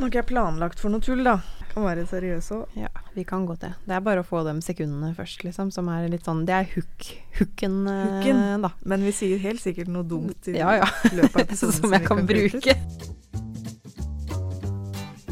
Nå har ikke jeg planlagt for noe tull, da. Kan være seriøs òg. Ja, vi kan godt det. Det er bare å få de sekundene først, liksom. Som er litt sånn Det er hook, hooken, eh, Hooken. da. Men vi sier helt sikkert noe dumt i Ja, ja. løpet av episoden som jeg kan, kan bruke.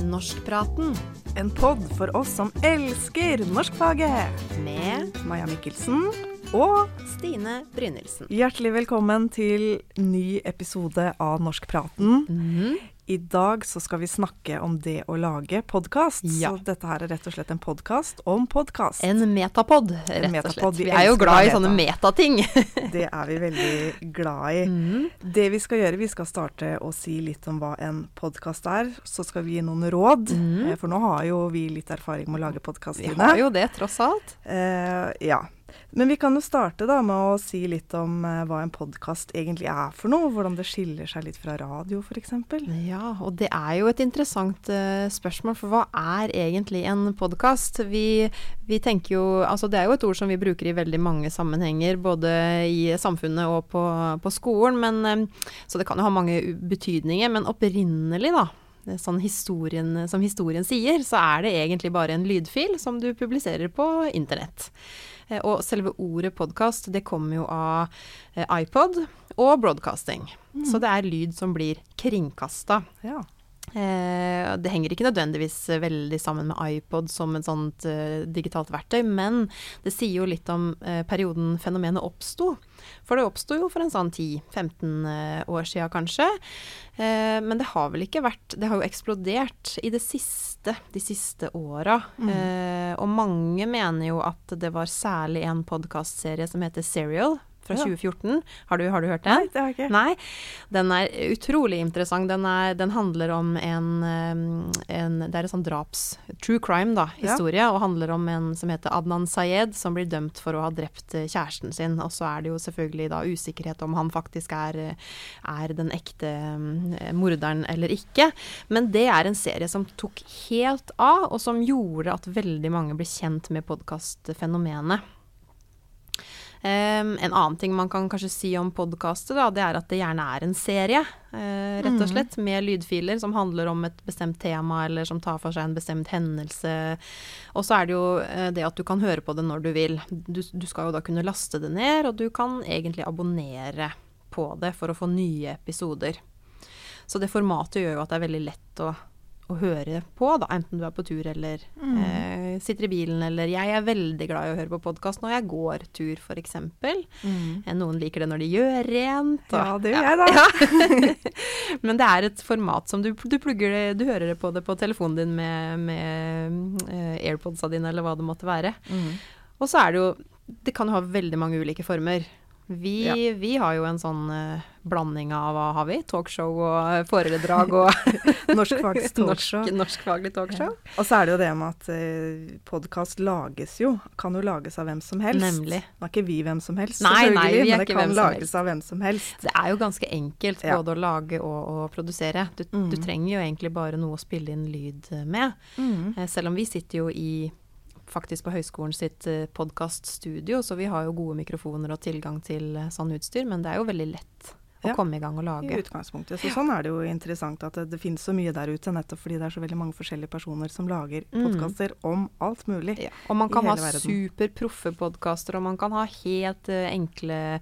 Norskpraten En pod for oss som elsker norskfaget. med Maja Mikkelsen og Stine Brynildsen. hjertelig velkommen til ny episode av Norskpraten. Mhm. I dag så skal vi snakke om det å lage podkast. Ja. Så dette her er rett og slett en podkast om podkast. En metapod, rett og metapod. slett. Vi Vi er jo glad i meta. sånne metating. Det er vi veldig glad i. Mm. Det vi skal gjøre, vi skal starte å si litt om hva en podkast er. Så skal vi gi noen råd, eh, for nå har jo vi litt erfaring med å lage podkast. Vi har jo det, tross alt. Uh, ja. Men vi kan jo starte da med å si litt om eh, hva en podkast egentlig er for noe. Hvordan det skiller seg litt fra radio, f.eks. Ja, og det er jo et interessant eh, spørsmål, for hva er egentlig en podkast? Vi, vi Altså det er jo et ord som vi bruker i veldig mange sammenhenger, både i samfunnet og på, på skolen, men eh, Så det kan jo ha mange betydninger, men opprinnelig, da. Sånn historien, som historien sier, så er det egentlig bare en lydfil som du publiserer på internett. Eh, Og selve ordet podkast, det kommer jo av eh, iPod og broadcasting. Så det er lyd som blir kringkasta. Ja. Eh, det henger ikke nødvendigvis veldig sammen med iPod som et sånt eh, digitalt verktøy, men det sier jo litt om eh, perioden fenomenet oppsto. For det oppsto jo for en sånn 10-15 eh, år sia kanskje. Eh, men det har vel ikke vært Det har jo eksplodert i det siste, de siste åra. Eh, og mange mener jo at det var særlig en podkastserie som heter Serial fra Ja. 2014. Har du, har du hørt den? Nei, det har jeg ikke. Nei, den er utrolig interessant. Den, er, den handler om en, en Det er en sånn draps... True crime, da, Ja. historie. Og handler om en som heter Adnan Sayed, som blir dømt for å ha drept eh, kjæresten sin. Og så er det jo selvfølgelig da usikkerhet om han faktisk er, er den ekte morderen eller ikke. Men det er en serie som tok helt av, og som gjorde at veldig mange ble kjent med podkastfenomenet. Um, en annen ting man kan kanskje si om podkastet, det er at det gjerne er en serie, uh, rett og slett, med lydfiler som handler om et bestemt tema, eller som tar for seg en bestemt hendelse. Og så er det jo uh, det at du kan høre på det når du vil. Du, du skal jo da kunne laste det ned, og du kan egentlig abonnere på det for å få nye episoder. Så det formatet gjør jo at det er veldig lett å, å høre på, da, enten du er på tur eller eh, sitter i bilen, eller Jeg er veldig glad i å høre på podkast når jeg går tur, f.eks. Mm. Eh, Noen liker det når de gjør rent. og- Ja, det gjør jeg, da. Men det er et format som du, du plugger det, du hører på det på telefonen din med, med uh, airpodsa dine, eller hva det måtte være. Mm. Og så er det jo Det kan jo ha veldig mange ulike former. Vi, Ja. vi har jo en sånn uh, blanding av hva har vi? Talkshow og eh, foredrag og Norskfaglig talkshow. norsk, norskfaglig talkshow. Og så er det jo det med at uh, podkast lages jo. Kan jo lages av hvem som helst. Nemlig. Nå er ikke vi hvem som helst, Nei, nei, vi men det ikke kan hvem lages helst. av hvem som helst. Det er jo ganske enkelt Ja. både å lage og, og produsere. Du, Mm. du trenger jo egentlig bare noe å spille inn lyd med. Mm. Uh, Selv om vi sitter jo i faktisk på høyskolen sitt eh, podkaststudio, så vi har jo gode mikrofoner og tilgang til eh, sånn utstyr, men det er jo veldig lett å Ja. komme i gang og I lage. utgangspunktet. Så sånn er det jo interessant at det, det finnes så mye der ute, nettopp fordi det er så veldig mange forskjellige personer som lager Mm. podkaster om alt mulig. Ja. Og man i kan ha superproffe podkaster, og man kan ha helt uh, enkle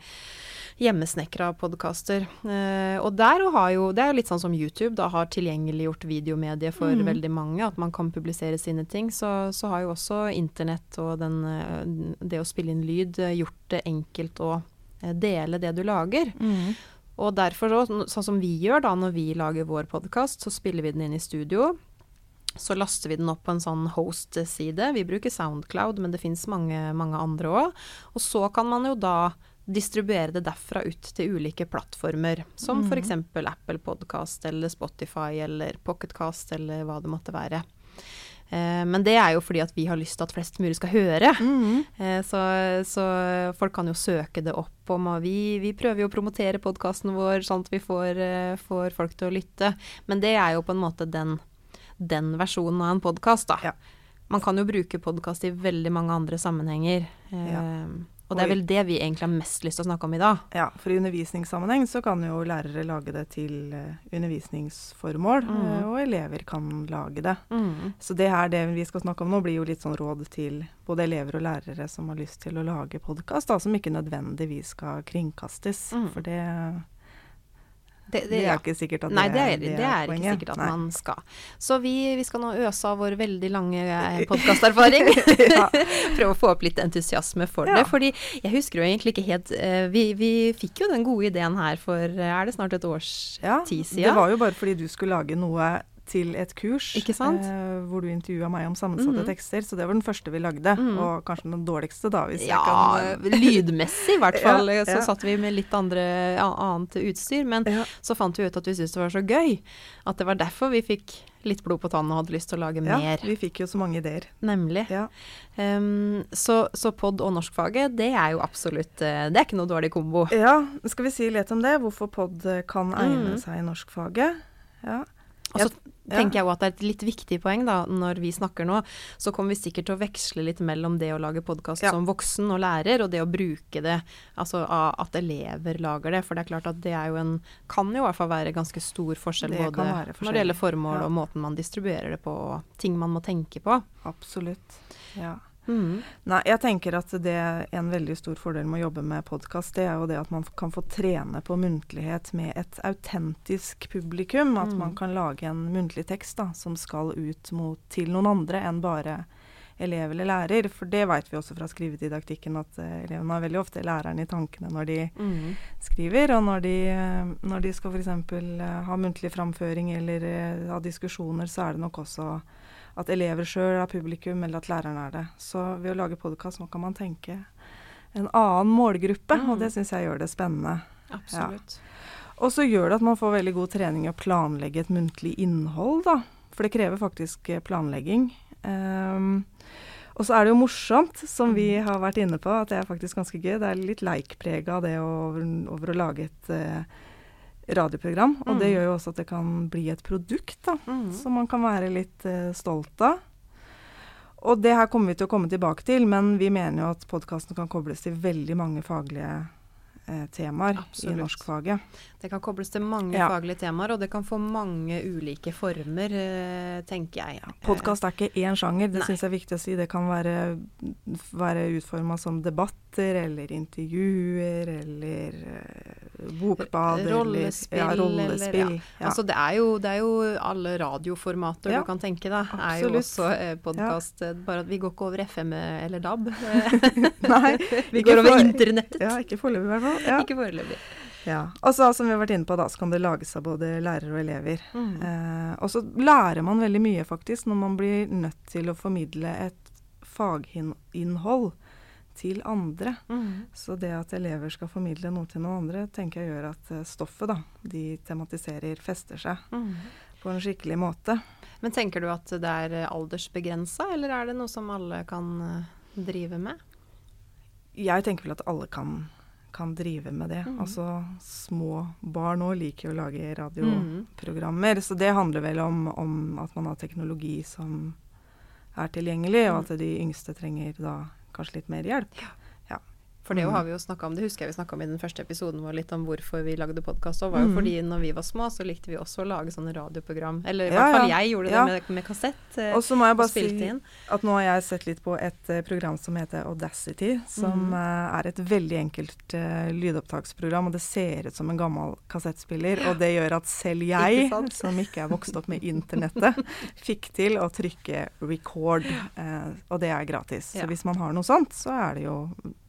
hjemmesnekra podkaster. Uh, og der har jo, det er jo litt sånn som YouTube, da har tilgjengeliggjort videomedie for Mm. veldig mange, at man kan publisere sine ting. Så, så har jo også internett og den, uh, det å spille inn lyd eh, gjort det enkelt å eh, dele det du lager. Mm. Og derfor, så- sånn som vi gjør da når vi lager vår podkast, så spiller vi den inn i studio. Så laster vi den opp på en sånn host-side. Vi bruker Soundcloud, men det fins mange, mange andre òg. Og så kan man jo da distribuere det derfra ut til ulike plattformer, som Mhm. f.eks. Apple Podcast eller Spotify eller Pocketcast eller hva det måtte være. Eh, men det er jo fordi at vi har lyst til at flest mulig skal høre. Mm. Eh, Så, så folk kan jo søke det opp. Og vi, vi prøver jo å promotere podkasten vår sånn at vi får, eh, får folk til å lytte. Men det er jo på en måte den, den versjonen av en podkast, da. Ja. Man kan jo bruke podkast i veldig mange andre sammenhenger. Ja. Og det er vel det vi egentlig har mest lyst til å snakke om i dag. Ja, for i undervisningssammenheng så kan jo lærere lage det til uh, undervisningsformål, mm. uh, og elever kan lage det. Mm. Så det her, det vi skal snakke om nå, blir jo litt sånn råd til både elever og lærere som har lyst til å lage podkast, som ikke nødvendigvis skal kringkastes. Mm. For det det, det, det, er ja. ikke sikkert at Nei, det er, det er, er ikke sikkert at Nei. man skal. Så vi, vi, skal nå øse av vår veldig lange eh, podkasterfaring. Prøve å få opp litt entusiasme for ja. det. Fordi jeg husker jo egentlig ikke helt uh, vi, vi, fikk jo den gode ideen her for er det snart et års ja, tid siden? Det var jo bare fordi du skulle lage noe til et kurs eh, hvor du intervjua meg om sammensatte mm. tekster. Så det var den første vi lagde, mm. og kanskje den dårligste, da. Hvis ja, jeg kan lydmessig i hvert fall. ja, så ja. satt vi med litt andre, annet utstyr. Men ja. så fant vi ut at vi syntes det var så gøy at det var derfor vi fikk litt blod på tannen og hadde lyst til å lage mer. Ja, vi fikk jo så mange ideer. Nemlig. Ja. Um, så, så, pod og norskfaget, det er jo absolutt uh, Det er ikke noe dårlig kombo. Ja, skal vi si litt om det? Hvorfor pod kan egne mm. seg i norskfaget? Ja. Og så tenker jeg at det er et litt viktig poeng da, når vi snakker nå. Så kommer vi sikkert til å veksle litt mellom det å lage podkast ja. som voksen og lærer, og det å bruke det, altså at elever lager det. For det er klart at det er jo en Kan jo i hvert fall være ganske stor forskjell det både når det gjelder formål ja. og måten man distribuerer det på, og ting man må tenke på. Absolutt. Ja. Mm. Nei, jeg tenker at det er en veldig stor fordel med å jobbe med podkast, det er jo det at man kan få trene på muntlighet med et autentisk publikum. At mm. man kan lage en muntlig tekst da, som skal ut mot, til noen andre enn bare elev eller lærer. For det vet vi også fra skrivedidaktikken, at uh, elevene har veldig ofte læreren i tankene når de mm. skriver. Og når de, uh, når de skal f.eks. Uh, ha muntlig framføring eller ha diskusjoner, så er det nok også at elever sjøl er publikum, eller at læreren er det. Så ved å lage podkast nå kan man tenke en annen målgruppe, mm. og det syns jeg gjør det spennende. Absolutt. Ja. Og så gjør det at man får veldig god trening i å planlegge et muntlig innhold, da. For det krever faktisk eh, planlegging. Um, og så er det jo morsomt, som vi mm. har vært inne på, at det er faktisk ganske gøy. Det er litt leikprega av det over, over, å lage et uh, radioprogram. Og mm. det gjør jo også at det kan bli et produkt da, mm. som man kan være litt uh, stolt av. Og det her kommer vi til å komme tilbake til, men vi mener jo at podkasten kan kobles til veldig mange faglige eh, temaer Absolutt. i norskfaget. Det kan kobles til mange ja. faglige temaer, og det kan få mange ulike former, eh, tenker jeg. Ja, Podkast er ikke én sjanger, det syns jeg er viktig å si. Det kan være, være utforma som debatter eller intervjuer eller uh, bokbad rollespill, eller ja, rollespill. Eller, ja. Altså, det er, jo, det er, jo, alle radioformater du kan tenke deg. Er jo også eh, podkast, bare at vi går ikke over FM eller DAB. Nei. vi går over internettet. Ja, ikke foreløpig i hvert fall. Ikke foreløpig. Ja. Og så som vi har vært inne på, da, så kan det lages av både lærere og elever. Mm. Eh, og så lærer man veldig mye, faktisk, når man blir nødt til å formidle et faginnhold til andre. Mm. Så det at elever skal formidle noe til noen andre, tenker jeg gjør at eh, stoffet da, de tematiserer, fester seg mm. på en skikkelig måte. Men tenker du at det er aldersbegrensa, eller er det noe som alle kan eh, drive med? Jeg tenker vel at alle kan kan drive med det. Mm. Altså små barn òg liker å lage radioprogrammer. Mm. Så det handler vel om, om, at man har teknologi som er tilgjengelig, og mm. at de yngste trenger da kanskje litt mer hjelp. Ja. For det mm. har vi jo snakka om, det husker jeg vi snakka om i den første episoden vår, litt om hvorfor vi lagde podkast. òg. var jo mm. fordi når vi var små, så likte vi også å lage sånne radioprogram. Eller i ja, hvert fall jeg gjorde ja. det med, med kassett. Eh, og så må jeg bare si inn. at nå har jeg sett litt på et uh, program som heter Audacity, som mm. uh, er et veldig enkelt uh, lydopptaksprogram. Og det ser ut som en gammel kassettspiller, og det gjør at selv jeg, ikke som ikke er vokst opp med internettet, fikk til å trykke record. og det er gratis. Så hvis man har noe sånt, så er det jo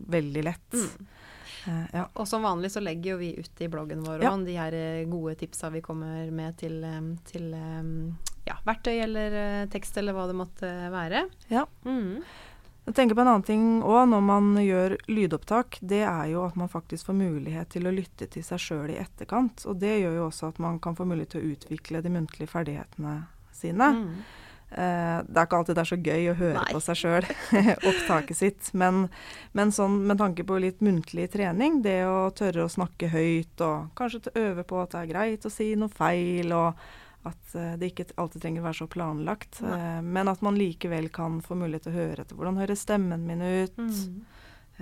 veldig lett. Mm. Uh, ja. Og som vanlig så legger jo vi ut i bloggen vår ja. de her eh, gode tipsa vi kommer med til, til ja, verktøy eller tekst eller hva det måtte være. Ja. Mm. Jeg tenker på en annen ting òg når man gjør lydopptak. Det er jo at man faktisk får mulighet til å lytte til seg sjøl i etterkant. Og det gjør jo også at man kan få mulighet til å utvikle de muntlige ferdighetene sine. Mm. Uh, det er ikke alltid det er så gøy å høre Nei. på seg sjøl, opptaket sitt. Men, men sånn, med tanke på litt muntlig trening, det å tørre å snakke høyt og kanskje øve på at det er greit å si noe feil, og at uh, det ikke alltid trenger å være så planlagt. Uh, men at man likevel kan få mulighet til å høre etter hvordan høres stemmen min ut. Mm.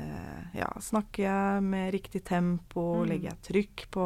eh, ja, snakker jeg med riktig tempo? Mm. Legger jeg trykk på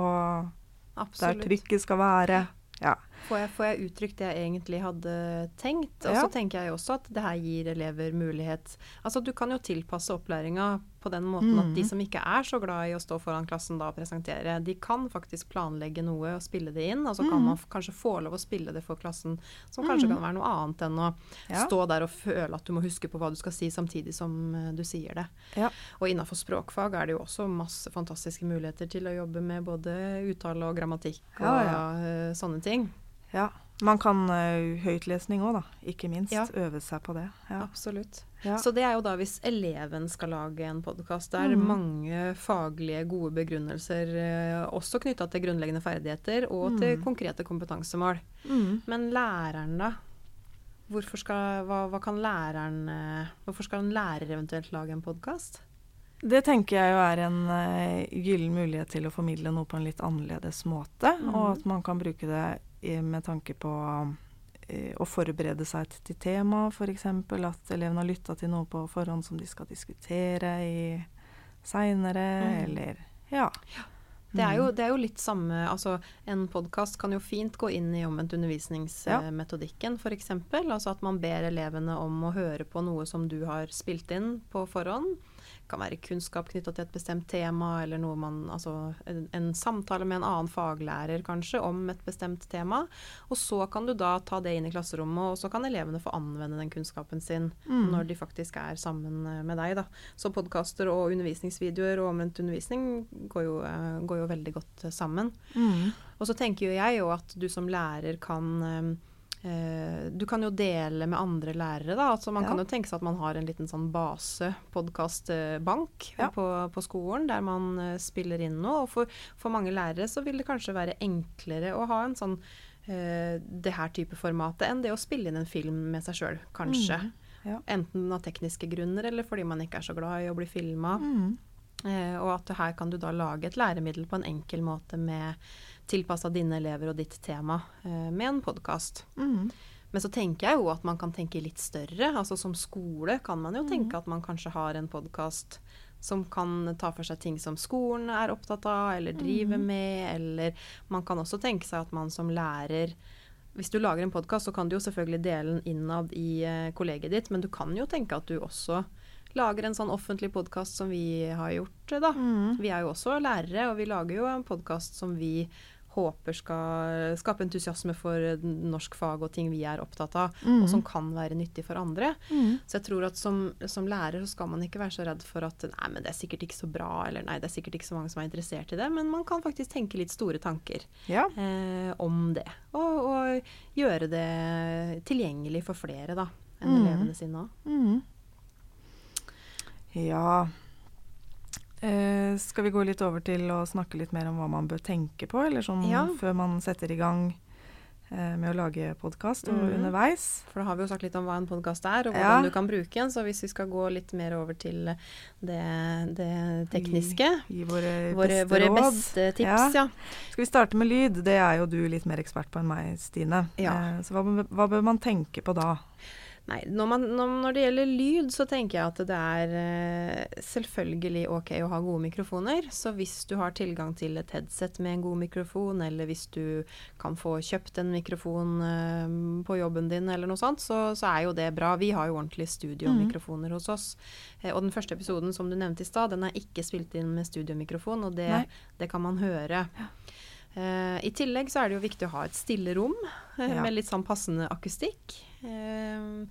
Absolutt. der trykket skal være? Ja. Får, jeg, får jeg uttrykt det jeg egentlig hadde tenkt? Og så ja. tenker jeg også at det her gir elever mulighet Altså du kan jo tilpasse opplæringa på den måten mm. at de mm. som ikke er så glad i å stå foran klassen da og presentere, de kan faktisk planlegge noe og spille det inn. Og så kan mm. man kanskje få lov å spille det for klassen, som kanskje mm. kan være noe annet enn å ja. stå der og føle at du må huske på hva du skal si samtidig som uh, du sier det. Ja. Og innafor språkfag er det jo også masse fantastiske muligheter til å jobbe med både uttale og grammatikk og uh, sånne ting. Ja. Man kan uh, høytlesning òg, da. Ikke minst. Ja. Øve seg på det. Ja. Absolutt. Ja. Så det er jo da hvis eleven skal lage en podkast. Det er mm. mange faglige, gode begrunnelser uh, også knytta til grunnleggende ferdigheter og mm. til konkrete kompetansemål. Mm. Men læreren, da? Skal, hva, hva, kan læreren uh, Hvorfor skal en lærer eventuelt lage en podkast? Det tenker jeg jo er en uh, gyllen mulighet til å formidle noe på en litt annerledes måte. Og mm. at man kan bruke det med tanke på eh, å forberede seg til tema, f.eks. At elevene har lytta til noe på forhånd som de skal diskutere i seinere, mm. eller ja. Det er, jo, mm. det er, jo, litt samme altså En podkast kan jo fint gå inn i omvendt undervisningsmetodikken, ja. f.eks. Altså at man ber elevene om å høre på noe som du har spilt inn på forhånd kan være kunnskap knytta til et bestemt tema, eller noe man Altså en, en, samtale med en annen faglærer kanskje om et bestemt tema. Og så kan du da ta det inn i klasserommet, og så kan elevene få anvende den kunnskapen sin mm. når de faktisk er sammen eh, med deg, da. Så podkaster og undervisningsvideoer og omvendt undervisning går jo, uh, går jo veldig godt uh, sammen. Mm. Og så tenker jo jeg jo at du som lærer kan Eh, du kan jo dele med andre lærere. da, altså Man ja. kan jo tenke seg at man har en liten sånn base-podkastbank ja. på, på, skolen, der man uh, spiller inn noe. Og for, for, mange lærere så vil det kanskje være enklere å ha en sånn uh, det her type formatet enn det å spille inn en film med seg sjøl, kanskje. Mm. Ja. Enten av tekniske grunner eller fordi man ikke er så glad i å bli filma. Mm. Uh, og at her kan du da lage et læremiddel på en enkel måte med tilpassa dine elever og ditt tema eh, med en podkast. Mm. Men så tenker jeg jo at man kan tenke litt større. Altså Som skole kan man jo mm. tenke at man kanskje har en podkast som kan ta for seg ting som skolen er opptatt av eller driver mm. med. Eller man kan også tenke seg at man som lærer Hvis du lager en podkast, så kan du jo selvfølgelig dele den innad i uh, kollegiet ditt, men du kan jo tenke at du også lager en sånn offentlig podkast som vi har gjort, da. Mm. Vi er jo også lærere, og vi lager jo en podkast som vi håper skal skape entusiasme for norsk fag og ting vi er opptatt av, mm. og som kan være nyttig for andre. Mm. Så jeg tror at som, som, lærer så skal man ikke være så redd for at nei, men det er sikkert ikke så bra, eller nei, det er sikkert ikke så mange som er interessert i det, men man kan faktisk tenke litt store tanker ja. eh, om det. Og, og, gjøre det tilgjengelig for flere, da, enn mm. elevene sine òg. Mm. Ja Eh, skal vi gå litt over til å snakke litt mer om hva man bør tenke på, eller sånn ja. før man setter i gang eh, med å lage podkast og mm. underveis? For da har vi jo sagt litt om hva en podkast er, og hvordan ja. du kan bruke en. Så hvis vi skal gå litt mer over til det, det tekniske Gi, gi våre, våre, beste våre beste tips, ja. ja. Skal vi starte med lyd? Det er jo du litt mer ekspert på enn meg, Stine. Eh, så hva, hva bør man tenke på da? Nei, når, man, når, det gjelder lyd, så tenker jeg at det er eh, selvfølgelig ok å ha gode mikrofoner. Så hvis du har tilgang til et headset med en god mikrofon, eller hvis du kan få kjøpt en mikrofon eh, på jobben din, eller noe sånt, så, så, er jo det bra. Vi har jo ordentlige studiomikrofoner mm. hos oss. Eh, og den første episoden som du nevnte i stad, den er ikke spilt inn med studiomikrofon, og det, det kan man høre. Ja. Uh, I tillegg så er det jo viktig å ha et stille rom uh, ja. med litt sånn passende akustikk. Uh,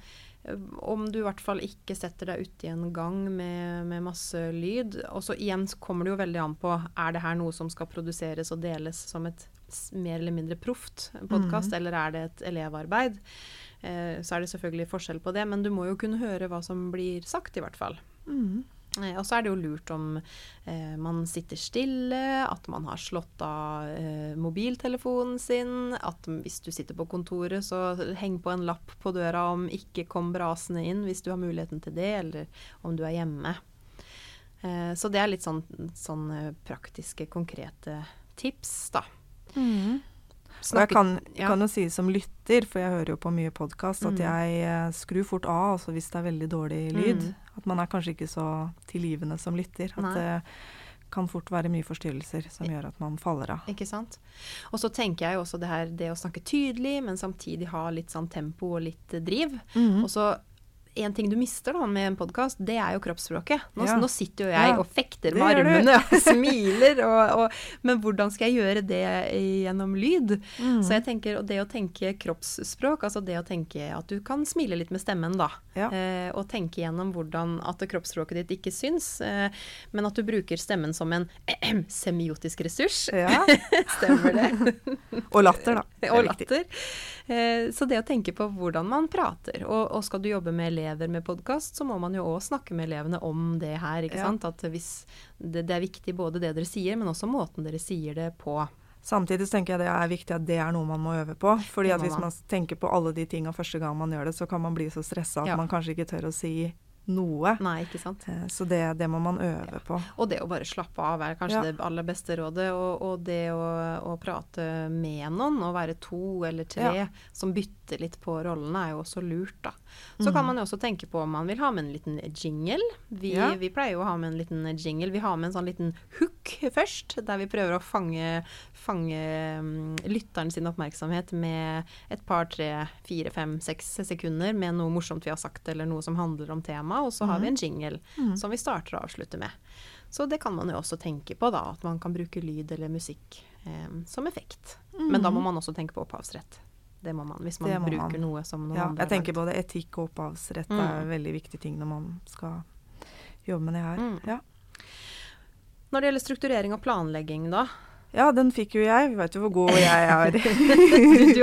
om du i hvert fall ikke setter deg uti en gang med, med, masse lyd. Og så igjen kommer det jo veldig an på er det her noe som skal produseres og deles som et mer eller mindre proft podkast, mm. eller er det et elevarbeid. så er det selvfølgelig forskjell på det, men du må jo kunne høre hva som blir sagt, i hvert fall. Mm. Eh, og så er det jo lurt om eh, man sitter stille, at man har slått av eh, mobiltelefonen sin. At hvis du sitter på kontoret, så heng på en lapp på døra om 'ikke kom brasende inn' hvis du har muligheten til det, eller om du er hjemme. Eh, så det er litt sånn, sånn eh, praktiske, konkrete tips, da. Mm. Og jeg kan, ja. kan, jo si som lytter, for jeg hører jo på mye podkast, at mm. jeg eh, skrur fort av altså hvis det er veldig dårlig lyd. Mm. At man er kanskje ikke så tilgivende som lytter. At Nei. det kan fort være mye forstyrrelser som gjør at man faller av. Ikke sant. Og så tenker jeg også det her det å snakke tydelig, men samtidig ha litt sånn tempo og litt driv. Mm. Og så en ting du mister da med en podkast, det er jo kroppsspråket. Nå, ja. nå sitter jo jeg ja. og fekter med armene og smiler, og, og, men hvordan skal jeg gjøre det gjennom lyd? Mm. Så jeg tenker, og det å tenke kroppsspråk, altså det å tenke at du kan smile litt med stemmen, da. Ja. Eh, og tenke gjennom hvordan at kroppsspråket ditt ikke syns, eh, men at du bruker stemmen som en semiotisk ressurs. Ja. Stemmer det? og latter, da. og latter. Eh, så det å tenke på hvordan man prater, og, og skal du jobbe med elever med podkast, så må man jo òg snakke med elevene om det her. ikke ja. sant? At hvis det, det, er viktig både det dere sier, men også måten dere sier det på. Samtidig tenker jeg det er viktig at det er noe man må øve på. fordi at Hvis man tenker på alle de tinga første gang man gjør det, så kan man bli så stressa at ja. man kanskje ikke tør å si noe. Nei, ikke sant. Eh, så det, det må man øve på. Og det å bare slappe av er kanskje ja. det aller beste rådet. Og, og det å, å, prate med noen, og være to eller tre ja. som bytter litt på rollene, er jo også lurt, da. Så mm. kan man jo også tenke på om man vil ha med en liten jingle. Vi, ja. vi, pleier jo å ha med en liten jingle. Vi har med en sånn liten hook først, der vi prøver å fange, fange um, lytteren sin oppmerksomhet med et par, tre, fire, fem, seks sekunder med noe morsomt vi har sagt, eller noe som handler om temaet og så har vi en mhm. jingle mm. som vi starter og avslutter med. Så det kan man jo også tenke på, da, at man kan bruke lyd eller musikk eh, som effekt. Mm. Men da må man også tenke på opphavsrett. Det må man, hvis man bruker man. noe som noen ja, andre Jeg tenker både etikk og opphavsrett mm. er veldig viktige ting når man skal jobbe med det her. Mm. Ja. Når det gjelder strukturering og planlegging, da, ja, den fikk jo jeg. Vi vet jo hvor god jeg er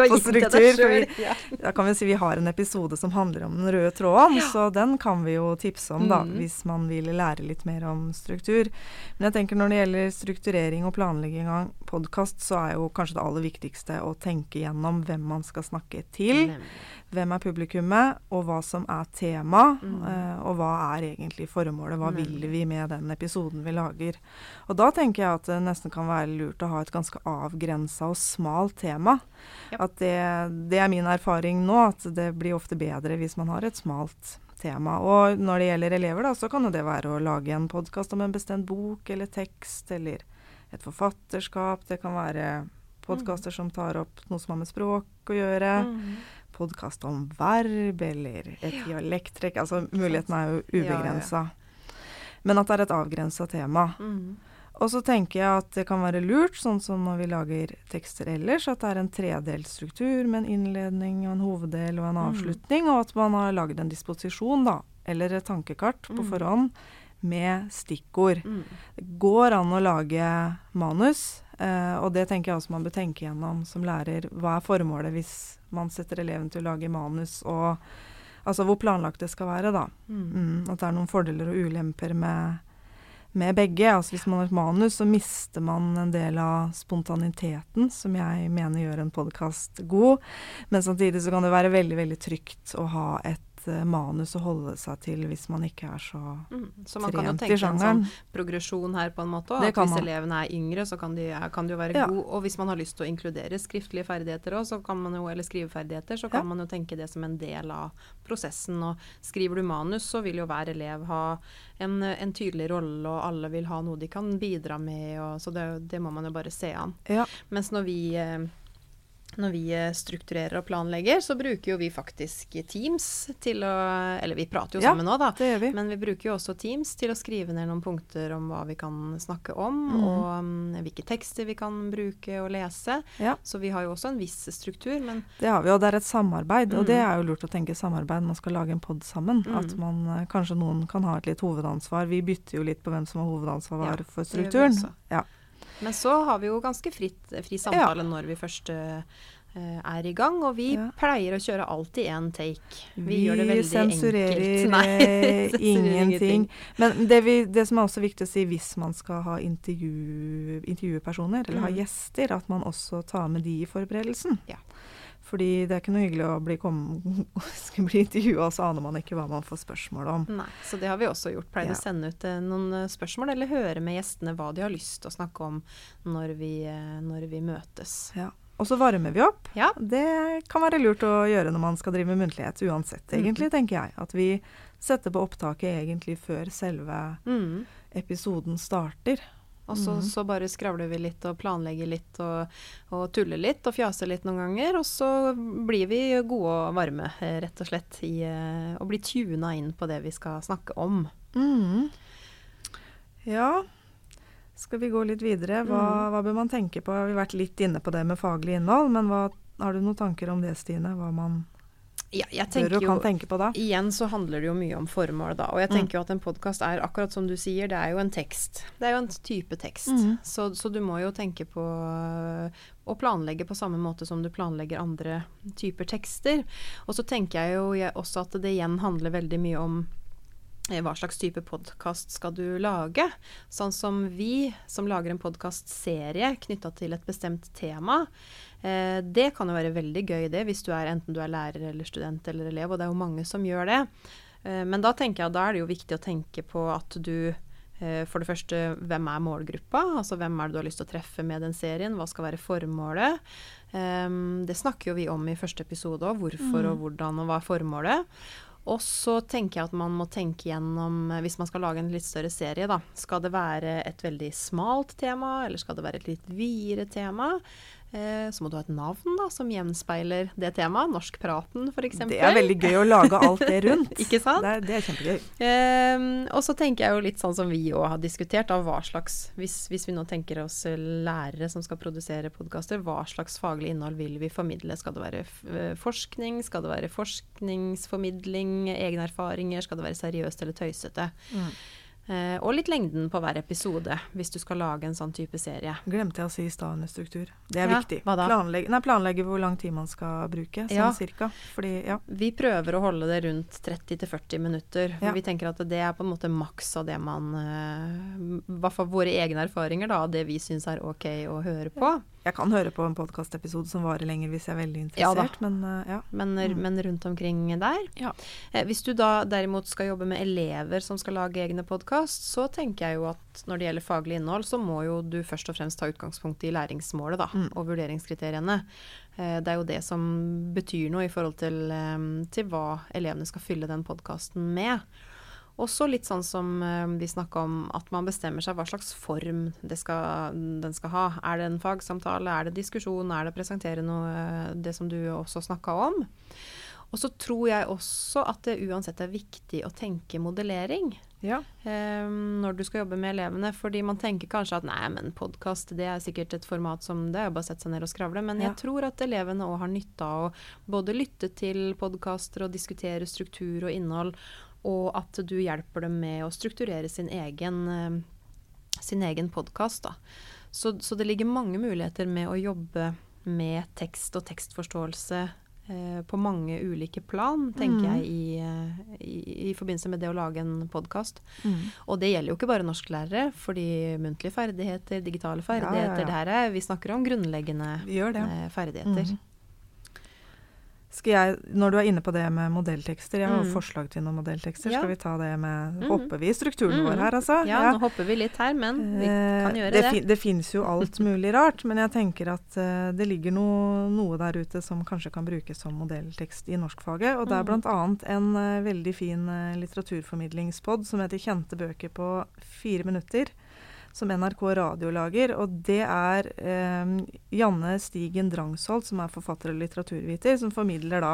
på struktur. Vi, da kan vi si vi har en episode som handler om den røde tråden, ja. så den kan vi jo tipse om da, mm. hvis man vil lære litt mer om struktur. Men jeg tenker når det gjelder strukturering og planlegging av podkast, så er jo kanskje det aller viktigste å tenke gjennom hvem man skal snakke til. Nemlig. Hvem er publikummet, og hva som er tema, mm. uh, og hva er egentlig formålet. Hva mm. vil vi med den episoden vi lager. Og da tenker jeg at det nesten kan være lurt å ha et ganske avgrensa og smalt tema. Yep. At det, det, er min erfaring nå, at det blir ofte bedre hvis man har et smalt tema. Og når det gjelder elever, da, så kan det være å lage en podkast om en bestemt bok eller tekst, eller et forfatterskap. Det kan være podkaster mm. som tar opp noe som har med språk å gjøre. Mm podkast om verb eller et ja. dialekttrekk. Altså mulighetene er jo ubegrensa. Ja, ja. Men at det er et avgrensa tema. Mm. Og så tenker jeg at det kan være lurt, sånn som når vi lager tekster ellers, at det er en tredelt struktur med en innledning og en hoveddel og en mm. avslutning, mm. og at man har lagd en disposisjon, da, eller et tankekart på mm. forhånd med stikkord. Mm. Det går an å lage manus, eh, og det tenker jeg også man bør tenke gjennom som lærer. Hva er formålet hvis man setter eleven til å lage manus, og altså hvor planlagt det skal være, da. Mm. Mm, at det er noen fordeler og ulemper med, med begge. Altså Hvis man har et manus, så mister man en del av spontaniteten, som jeg mener gjør en podkast god. Men samtidig så kan det være veldig, veldig trygt å ha et manus å holde seg til hvis man ikke er så, trent i sjangeren. så man kan jo tenke en sånn progresjon her på en måte. òg. hvis elevene er yngre, så kan de, kan de jo være ja. gode. Og hvis man har lyst til å inkludere skriftlige ferdigheter også, eller skriveferdigheter, så kan ja. man jo tenke det som en del av prosessen. Og skriver du manus, så vil jo hver elev ha en, en tydelig rolle, og alle vil ha noe de kan bidra med. Og, så det, det, må man jo bare se an. Ja. Mens når vi eh, når vi eh, strukturerer og planlegger, så bruker jo vi faktisk Teams til å Eller vi prater jo sammen nå, da. Det gjør vi. Men vi bruker jo også Teams til å skrive ned noen punkter om hva vi kan snakke om, mm. og um, hvilke tekster vi kan bruke og lese. Ja. Så vi har jo også en viss struktur, men Det har vi, og det er et samarbeid. Mm. Og det er jo lurt å tenke samarbeid når man skal lage en pod sammen. Mm. At man eh, kanskje noen kan ha et litt hovedansvar. Vi bytter jo litt på hvem som har hovedansvar ja, for strukturen. Ja. Men så har vi jo ganske fritt, fri samtale ja. når vi først uh, er i gang, og vi ja. pleier å kjøre alltid én take. Vi, vi gjør det veldig sensurerer enkelt. ingenting. Men det, vi, det, som er også viktig å si hvis man skal ha intervju, intervjupersoner, eller mm. ha gjester, at man også tar med de i forberedelsen. Ja. Fordi det er ikke noe hyggelig å bli, bli intervjua, så aner man ikke hva man får spørsmål om. Nei, Så det har vi også gjort. Pleid ja. å sende ut eh, noen eh, spørsmål, eller høre med gjestene hva de har lyst til å snakke om når vi, eh, når vi møtes. Ja. Og så varmer vi opp. Ja. Det kan være lurt å gjøre når man skal drive med muntlighet uansett, Mm. egentlig, tenker jeg. At vi setter på opptaket egentlig før selve Mm. episoden starter. Og så, mm. så bare skravler vi litt og planlegger litt og, og tuller litt og fjaser litt noen ganger. Og så blir vi gode og varme, eh, rett og slett, i, eh, og blir tuna inn på det vi skal snakke om. Mm. Ja, skal vi gå litt videre? Hva, mm. hva bør man tenke på? Vi har vært litt inne på det med faglig innhold, men hva, har du noen tanker om det, Stine? Hva man Ja, jeg tenker jo på? Igjen så handler det jo mye om formål, da. Og jeg Mm. tenker jo at en podkast er akkurat som du sier, det er jo en tekst. Det er jo en type tekst. Mm. Så, så du må jo tenke på øh, å planlegge på samme måte som du planlegger andre typer tekster. Og så tenker jeg jo jeg, også at det igjen handler veldig mye om eh, hva slags type podkast skal du lage? Sånn som vi, som lager en podkastserie knytta til et bestemt tema. Eh, det kan jo være veldig gøy, det, hvis du er enten du er lærer eller student eller elev, og det er jo mange som gjør det. Eh, men da tenker jeg da er det jo viktig å tenke på at du eh, for det første, hvem er målgruppa? Altså hvem er det du har lyst til å treffe med den serien? Hva skal være formålet? Um, det snakker jo vi om i første episode òg. Hvorfor og hvordan og hva er formålet? Og så tenker jeg at man må tenke gjennom, eh, hvis man skal lage en litt større serie, da. Skal det være et veldig smalt tema, eller skal det være et litt videre tema? Eh, så må du ha et navn da, som gjenspeiler det temaet. Norskpraten, f.eks. Det er veldig gøy å lage alt det rundt. Ikke sant? Det er, det er kjempegøy. Ehm, og så tenker jeg jo litt sånn som vi òg har diskutert, da, hva slags hvis, hvis vi nå tenker oss lærere som skal produsere podkaster, hva slags faglig innhold vil vi formidle? Skal det være eh, forskning? Skal det være forskningsformidling? Egne erfaringer? Skal det være seriøst eller tøysete? Mm. Eh, og litt lengden på hver episode, hvis du skal lage en sånn type serie. Glemte jeg å si i stad under struktur. Det er Ja, viktig. Planlegge, nei, planlegge hvor lang tid man skal bruke, sånn Ja. cirka. Fordi, ja. Vi prøver å holde det rundt 30-40 minutter. for. Vi tenker at det er på en måte maks av det man I hvert fall våre egne erfaringer, da, det vi syns er ok å høre på. Jeg kan høre på en podkastepisode som varer lenger hvis jeg er veldig Ja interessert, men uh, ja. Men, Mm. men rundt omkring der. Ja. Eh, hvis du da derimot skal jobbe med elever som skal lage egne podkast, så tenker jeg jo at når det gjelder faglig innhold, så må jo du først og fremst ta utgangspunkt i læringsmålet da, Mm. og vurderingskriteriene. Eh, det er jo det som betyr noe i forhold til, eh, til hva elevene skal fylle den podkasten med. Også litt sånn som eh, vi snakka om, at man bestemmer seg hva slags form det skal, den skal ha. Er det en fagsamtale, er det diskusjon, er det presentere noe, eh, det som du også snakka om? Og så tror jeg også at det uansett er viktig å tenke modellering ja. eh, når du skal jobbe med elevene. Fordi man tenker kanskje at nei, men podkast det er sikkert et format som det er bare å sette seg ned og skravle. Men Ja. jeg tror at elevene òg har nytte av å både lytte til podkaster og diskutere struktur og innhold, og at du hjelper dem med å strukturere sin egen, eh, sin egen podkast. Så, så det ligger mange muligheter med å jobbe med tekst og tekstforståelse eh, på mange ulike plan, tenker mm. jeg, i, eh, i, i forbindelse med det å lage en podkast. Mm. Og det gjelder jo ikke bare norsklærere, fordi muntlige ferdigheter, digitale ferdigheter, Ja, ja, ja. det her er Vi snakker om grunnleggende eh, ferdigheter. Mhm. Skal jeg, når du er inne på det med modelltekster, jeg har jo Mhm. forslag til noen modelltekster. Ja. Skal vi ta det med Mhm. Hopper vi i strukturen mm. vår her, altså? Ja, nå hopper vi litt her, men vi kan Eh, gjøre det. det. fin- det fins jo alt mulig rart, men jeg tenker at uh, det ligger noe, noe der ute som kanskje kan brukes som modelltekst i norskfaget. Og det er Mhm. bl.a. en uh, veldig fin uh, litteraturformidlingspod som heter 'Kjente bøker på fire minutter'. Som NRK Radio lager. Og det er eh, Janne Stigen Drangsholt, som er forfatter og litteraturviter, som formidler da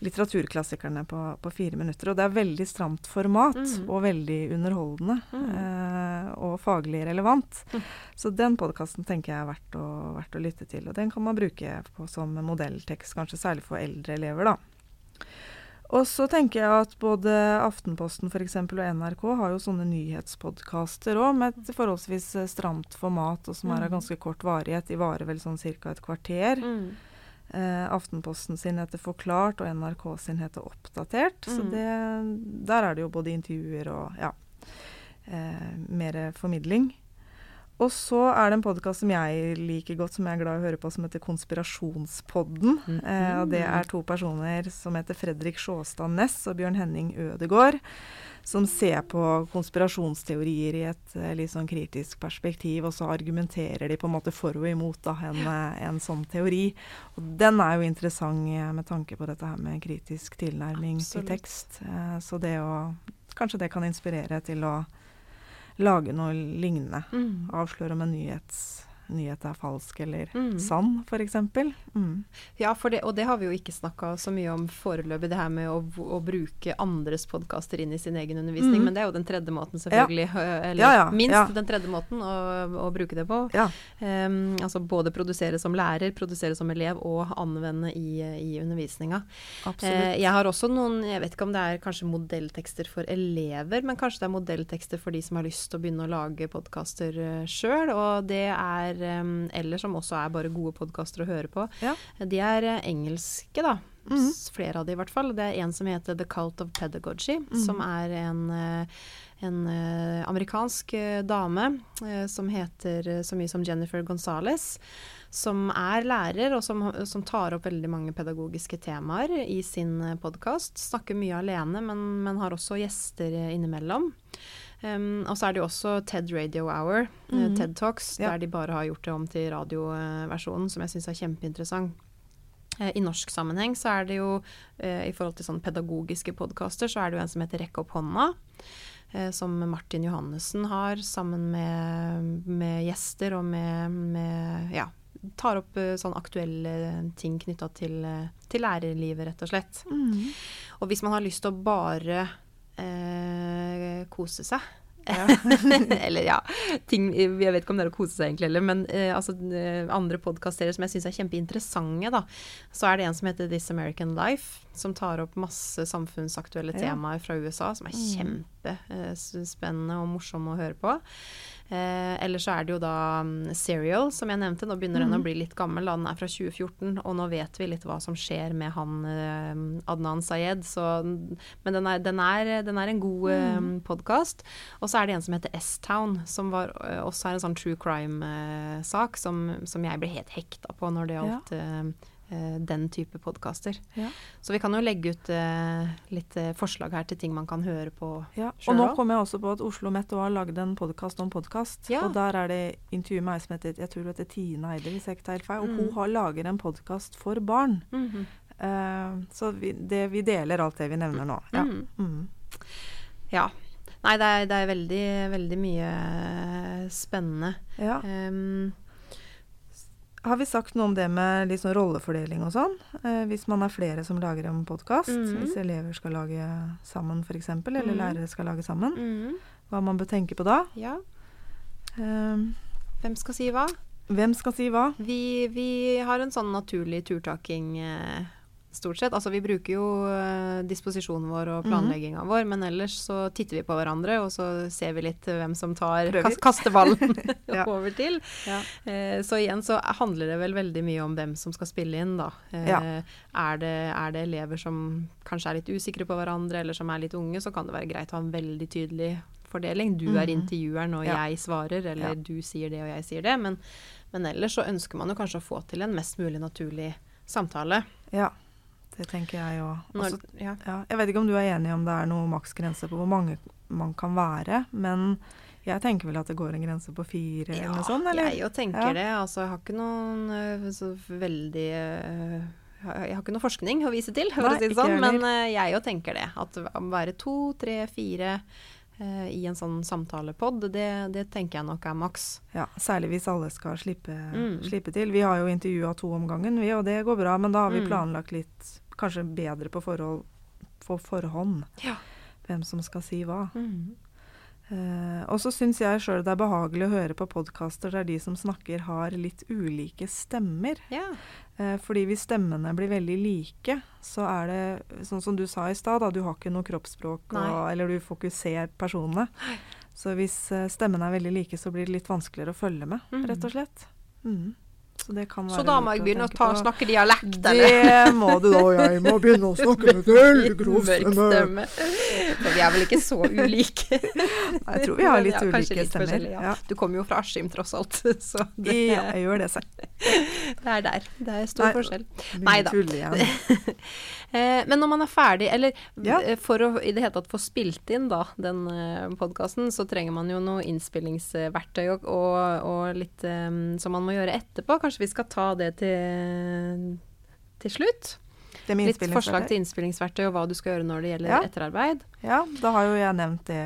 litteraturklassikerne på, på fire minutter. Og det er veldig stramt format, mm. og veldig underholdende. Mm. Eh, og faglig relevant. Mm. Så den podkasten tenker jeg er verdt å, verdt å lytte til. Og den kan man bruke på, som modelltekst, kanskje særlig for eldre elever, da. Og så tenker jeg at både Aftenposten for eksempel, og NRK har jo sånne nyhetspodkaster òg, med et forholdsvis eh, stramt format, og som er av Mhm. ganske kort varighet. De varer vel sånn ca. et kvarter. Mm. Eh, Aftenposten sin heter Forklart, og NRK sin heter Oppdatert. Så Mhm. det, der er det jo både intervjuer og ja, eh, mer formidling. Og så er det en podkast som jeg liker godt, som jeg er glad i å høre på, som heter Konspirasjonspodden. Mm -hmm. eh, og det er to personer som heter Fredrik Sjåstad Næss og Bjørn Henning Ødegård som ser på konspirasjonsteorier i et eh, litt sånn kritisk perspektiv, og så argumenterer de på en måte for og imot da, en, uh, en, sånn teori. Og den er jo interessant eh, med tanke på dette her med kritisk tilnærming Absolutt. til tekst. så det å Kanskje det kan inspirere til å lage noe lignende. Mm. Avsløre med nyhets nyhet er falsk eller mm. sann, f.eks. Mm. Ja, det, og det har vi jo ikke snakka så mye om foreløpig, det her med å, å bruke andres podkaster inn i sin egen undervisning. Mm. Men det er jo den tredje måten, selvfølgelig. Ja. Eller ja, ja, minst den tredje måten å, å bruke det på. Um, altså både produsere som lærer, produsere som elev og anvende i, i undervisninga. Uh, jeg har også noen, jeg vet ikke om det er kanskje modelltekster for elever, men kanskje det er modelltekster for de som har lyst til å begynne å lage podkaster eh, sjøl. Og det er eller som også er bare gode podkaster å høre på, ja. de er eh, engelske, da. Mm. Flere av de i hvert fall. Det er en som heter The Cult of Pedagogy, mm. som er en, eh, en uh, amerikansk dame som heter så mye som Jennifer Gonzales. Som er lærer, og som, som, tar opp veldig mange pedagogiske temaer i sin podkast. Snakker mye alene, men, men har også gjester innimellom. Um, og så er det jo også TED Radio Hour, mm. TED Talks, ja. der de bare har gjort det om til radioversjonen, som jeg syns er kjempeinteressant. Uh, I norsk sammenheng så er det jo, uh, i forhold til sånn pedagogiske podkaster, så er det jo en som heter Rekk opp hånda. som Martin Johannessen har, sammen med, med gjester og med, med ja, tar opp sånn aktuelle ting knytta til, til, lærerlivet, rett og slett. Mm. Og hvis man har lyst til å bare eh, kose seg. Ja. eller ja, ting, jeg vet ikke om det er å kose seg egentlig heller, men eh, altså, eh, andre podkastserier som jeg syns er kjempeinteressante, da. Så er det en som heter This American Life, som tar opp masse samfunnsaktuelle ja. temaer fra USA, som er mm. kjempespennende eh, og morsomme å høre på. Eh, eller så er det jo da um, Serial, som jeg nevnte. Nå begynner mm. den å bli litt gammel. Da. Den er fra 2014, og nå vet vi litt hva som skjer med han eh, Adnan Sayed. Så, men den er, den, er, den er, en god eh, mm. podkast. Og så er det en som heter S-Town, som var, uh, også er en sånn true crime-sak uh, som, som, jeg ble helt hekta på når det gjaldt ja. Eh, den type podkaster. Ja. Så vi kan jo legge ut uh, litt uh, forslag her til ting man kan høre på ja. Og nå kom jeg også på at Oslo Met har lagd en podkast om podkast. Ja. Og der er det intervju med ei som heter jeg tror det heter Tine Eide, hvis jeg ikke tar feil. Og mm. hun har lager en podkast for barn. Mm -hmm. uh, så vi, det, vi, deler alt det vi nevner nå. Ja. Mm. mm. ja. Nei, det er, det er, veldig, veldig mye spennende. Ja. Um, har vi sagt noe om det med litt sånn rollefordeling og sånn? Eh, hvis man er flere som lager en podkast, mm. hvis elever skal lage sammen f.eks., eller mm. lærere skal lage sammen, mm. hva man bør tenke på da? Ja. Eh, Hvem skal si hva? Hvem skal si hva? Vi, vi har en sånn naturlig turtaking eh, stort sett. Altså vi bruker jo uh, disposisjonen vår og mhm. planlegginga mm. vår, men ellers så titter vi på hverandre, og så ser vi litt hvem som tar kast, kaster ballen ja. over til. Ja. Uh, så igjen så handler det vel veldig mye om hvem som skal spille inn, da. Uh, ja. er, det, er, det, elever som kanskje er litt usikre på hverandre, eller som er litt unge, så kan det være greit å ha en veldig tydelig fordeling. Du er mhm. intervjueren, og jeg svarer, eller du sier det, og jeg sier det. Men, men ellers så ønsker man jo kanskje å få til en mest mulig naturlig samtale. Ja. Det tenker jeg òg. Ja. Ja, jeg vet ikke om du er enig om det er noen maksgrense på hvor mange man kan være, men jeg tenker vel at det går en grense på fire ja, eller noe sånt? Eller? Jeg jo tenker det. Altså, jeg har ikke noen uh, så veldig uh, Jeg har ikke noe forskning å vise til, for Nei, si sånn, men uh, jeg jo tenker det. At å være to, tre, fire i en sånn samtalepod, det, det, tenker jeg nok er maks. Ja, Særlig hvis alle skal slippe, mm. slippe til. Vi har jo intervjua to om gangen, vi, og det går bra. Men da har vi mm. planlagt litt kanskje bedre på forhold, på forhånd ja. hvem som skal si hva. Mm. Uh, og så syns jeg sjøl det er behagelig å høre på podkaster der de som snakker, har litt ulike stemmer. Ja. Uh, fordi hvis stemmene blir veldig like, så er det sånn som du sa i stad, du har ikke noe kroppsspråk, og, eller du får ikke se personene. Så hvis uh, stemmene er veldig like, så blir det litt vanskeligere å følge med, mm. rett og slett. Mm. Så, det kan være så da må jeg begynne å, ta, snakke dialekt, eller? Det må du da, jeg må begynne å snakke med veldig grov stemme. For vi er vel ikke så ulike? Nei, jeg tror vi har litt ja, ulike litt stemmer. Ja. Ja. Du kommer jo fra Askim tross alt, så det, Ja, jeg gjør det selv. Det er der. Det er stor Nei, forskjell. Nei da. Eh, men når man er ferdig, eller ja. for å i det hele tatt få spilt inn da, den uh, podkasten, så trenger man jo noe innspillingsverktøy og, og, og litt um, som man må gjøre etterpå. Kanskje vi skal ta det til, til slutt? Litt forslag til innspillingsverktøy og hva du skal gjøre når det gjelder ja. etterarbeid. Ja, da har jo jeg nevnt det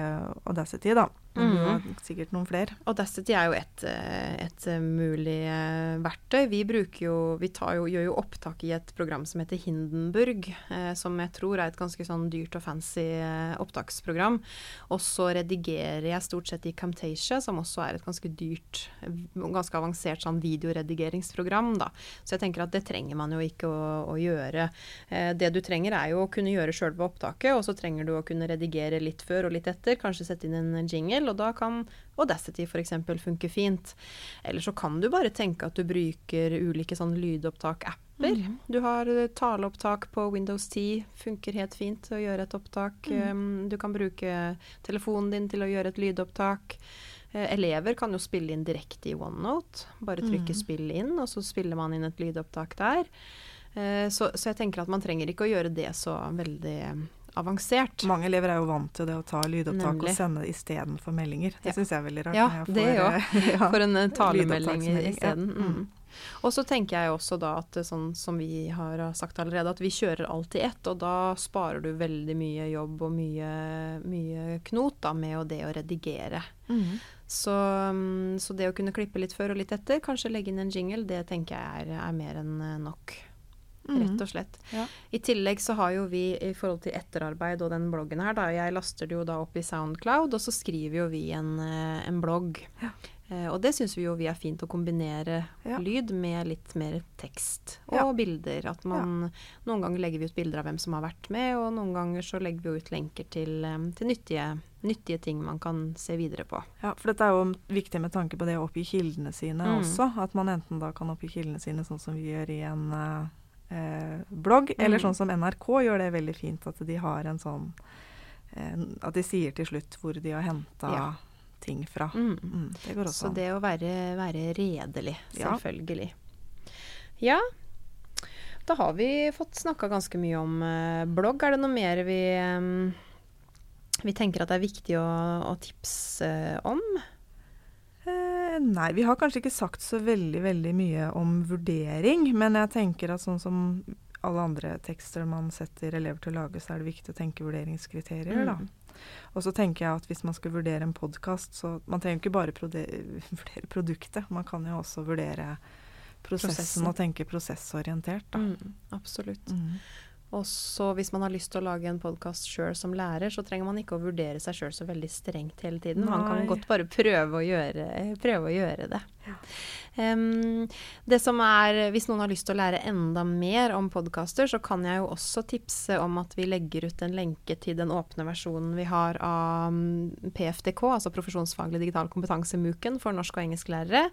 Audacity, da. Mm. Har sikkert noen flere. Audacity er jo et, eh, et eh, mulig eh, verktøy. Vi, jo, vi jo, gjør jo opptak i et program som heter Hindenburg, eh, som jeg tror er et ganske sånn dyrt og fancy opptaksprogram. Og så redigerer jeg stort sett i Camtasia, som også er et ganske dyrt, ganske avansert sånn videoredigeringsprogram. Da. Så jeg tenker at det trenger man jo ikke å, å gjøre. Eh, det du trenger er jo å kunne gjøre sjølve opptaket, og så trenger du å kunne redigere litt før og litt etter. Kanskje sette inn en jingle feil, og da kan Audacity f.eks. funke fint. Eller så kan du bare tenke at du bruker ulike sånn lydopptak-apper. Mm. Du har eh, taleopptak på Windows 10, funker helt fint å gjøre et opptak. Mm. Um, du kan bruke telefonen din til å gjøre et lydopptak. Uh, elever kan jo spille inn direkte i OneNote. Bare trykke mm. 'spill inn', og så spiller man inn et lydopptak der. Uh, så, så, jeg tenker at man trenger ikke å gjøre det så veldig avansert. Mange elever er jo vant til det å ta lydopptak Nemlig. og sende istedenfor meldinger. Det ja. syns jeg er veldig rart. Ja, det òg. ja, for en uh, talemelding isteden. Ja. Mm. Og så tenker jeg også da at sånn som vi har sagt allerede, at vi kjører alt i ett. Og da sparer du veldig mye jobb og mye, mye knot da med det å redigere. Mm. Så, mm, så, det å kunne klippe litt før og litt etter, kanskje legge inn en jingle, det tenker jeg er, er mer enn eh, nok. Mm. Rett og slett. Ja. I tillegg så har jo vi i forhold til etterarbeid og den bloggen her, da Jeg laster det jo da opp i Soundcloud, og så skriver jo vi en, eh, en blogg. Ja. Eh, og det syns vi jo vi er fint å kombinere ja. lyd med litt mer tekst og bilder. At man Noen ganger legger vi ut bilder av hvem som har vært med, og noen ganger så legger vi ut lenker til, eh, til nyttige, nyttige ting man kan se videre på. Ja, for dette er jo viktig med tanke på det å oppgi kildene sine mm. også. At man enten da kan oppgi kildene sine sånn som vi gjør i en uh, blogg. Eller mm. sånn som NRK gjør det veldig fint, at de har en sånn eh, At de sier til slutt hvor de har henta ja. ting fra. Mm. Mm, det går også Så det å være, være redelig, selvfølgelig. Ja. ja. Da har vi fått snakka ganske mye om eh, blogg. Er det noe mer vi, vi tenker at det er viktig å, å tipse om? Nei, vi har kanskje ikke sagt så veldig, veldig mye om vurdering. Men jeg tenker at sånn som alle andre tekster man setter elever til å lage, så er det viktig å tenke vurderingskriterier, mm. da. Og så tenker jeg at hvis man skal vurdere en podkast, så man trenger ikke bare vurdere produktet. Man kan jo også vurdere prosessen, prosessen. og tenke prosessorientert, da. Mm, absolutt. Mm. Og så hvis man har lyst til å lage en podkast sjøl som lærer, så trenger man ikke å vurdere seg sjøl så veldig strengt hele tiden. Nei. Man kan godt bare prøve å gjøre, prøve å gjøre det. Ja. Um, det som er, Hvis noen har lyst til å lære enda mer om podkaster, så kan jeg jo også tipse om at vi legger ut en lenke til den åpne versjonen vi har av mm, PFDK, altså Profesjonsfaglig digital kompetanse, MOOC-en, for norsk- og engelsklærere.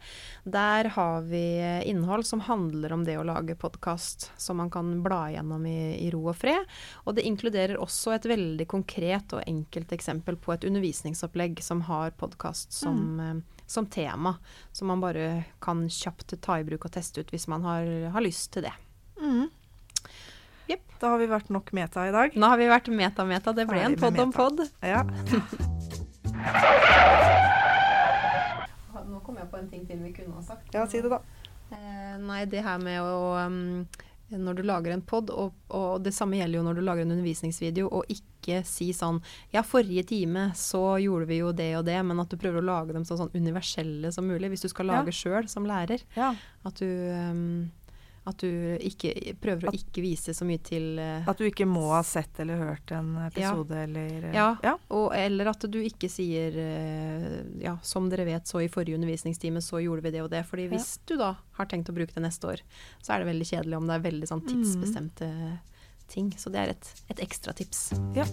Der har vi innhold som handler om det å lage podkast, som man kan bla gjennom i, i ro og fred. Og det inkluderer også et veldig konkret og enkelt eksempel på et undervisningsopplegg som har podkast som, mm. Som tema, som man bare kan kjapt ta i bruk og teste ut hvis man har, har lyst til det. Mm. Yep. Da har vi vært nok meta i dag. Nå har vi vært meta-meta. Det ble en pod om pod. Ja. Nå kom jeg på en ting til vi kunne ha sagt. Ja, si det, da. Eh, nei, det her med å um, når du lager en pod, og, og, det samme gjelder jo når du lager en undervisningsvideo, og ikke si sånn Ja, forrige time så gjorde vi jo det og det, men at du prøver å lage dem så, sånn universelle som mulig. Hvis du skal lage ja. sjøl som lærer. Ja. At du um, at du ikke, prøver at, å ikke vise så mye til uh, At du ikke må ha sett eller hørt en episode ja. eller uh, ja, ja. Og, eller at du ikke sier uh, Ja, som dere vet, så i forrige undervisningstime så gjorde vi det og det. fordi hvis du da har tenkt å bruke det neste år, så er det veldig kjedelig om det er veldig sånn tidsbestemte mm. Ting. Så det er et, et ekstra tips. Ja.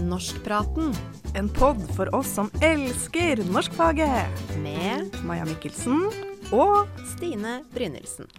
Norskpraten. En pod for oss som elsker norskfaget. Med Maja Mikkelsen og Stine Brynildsen.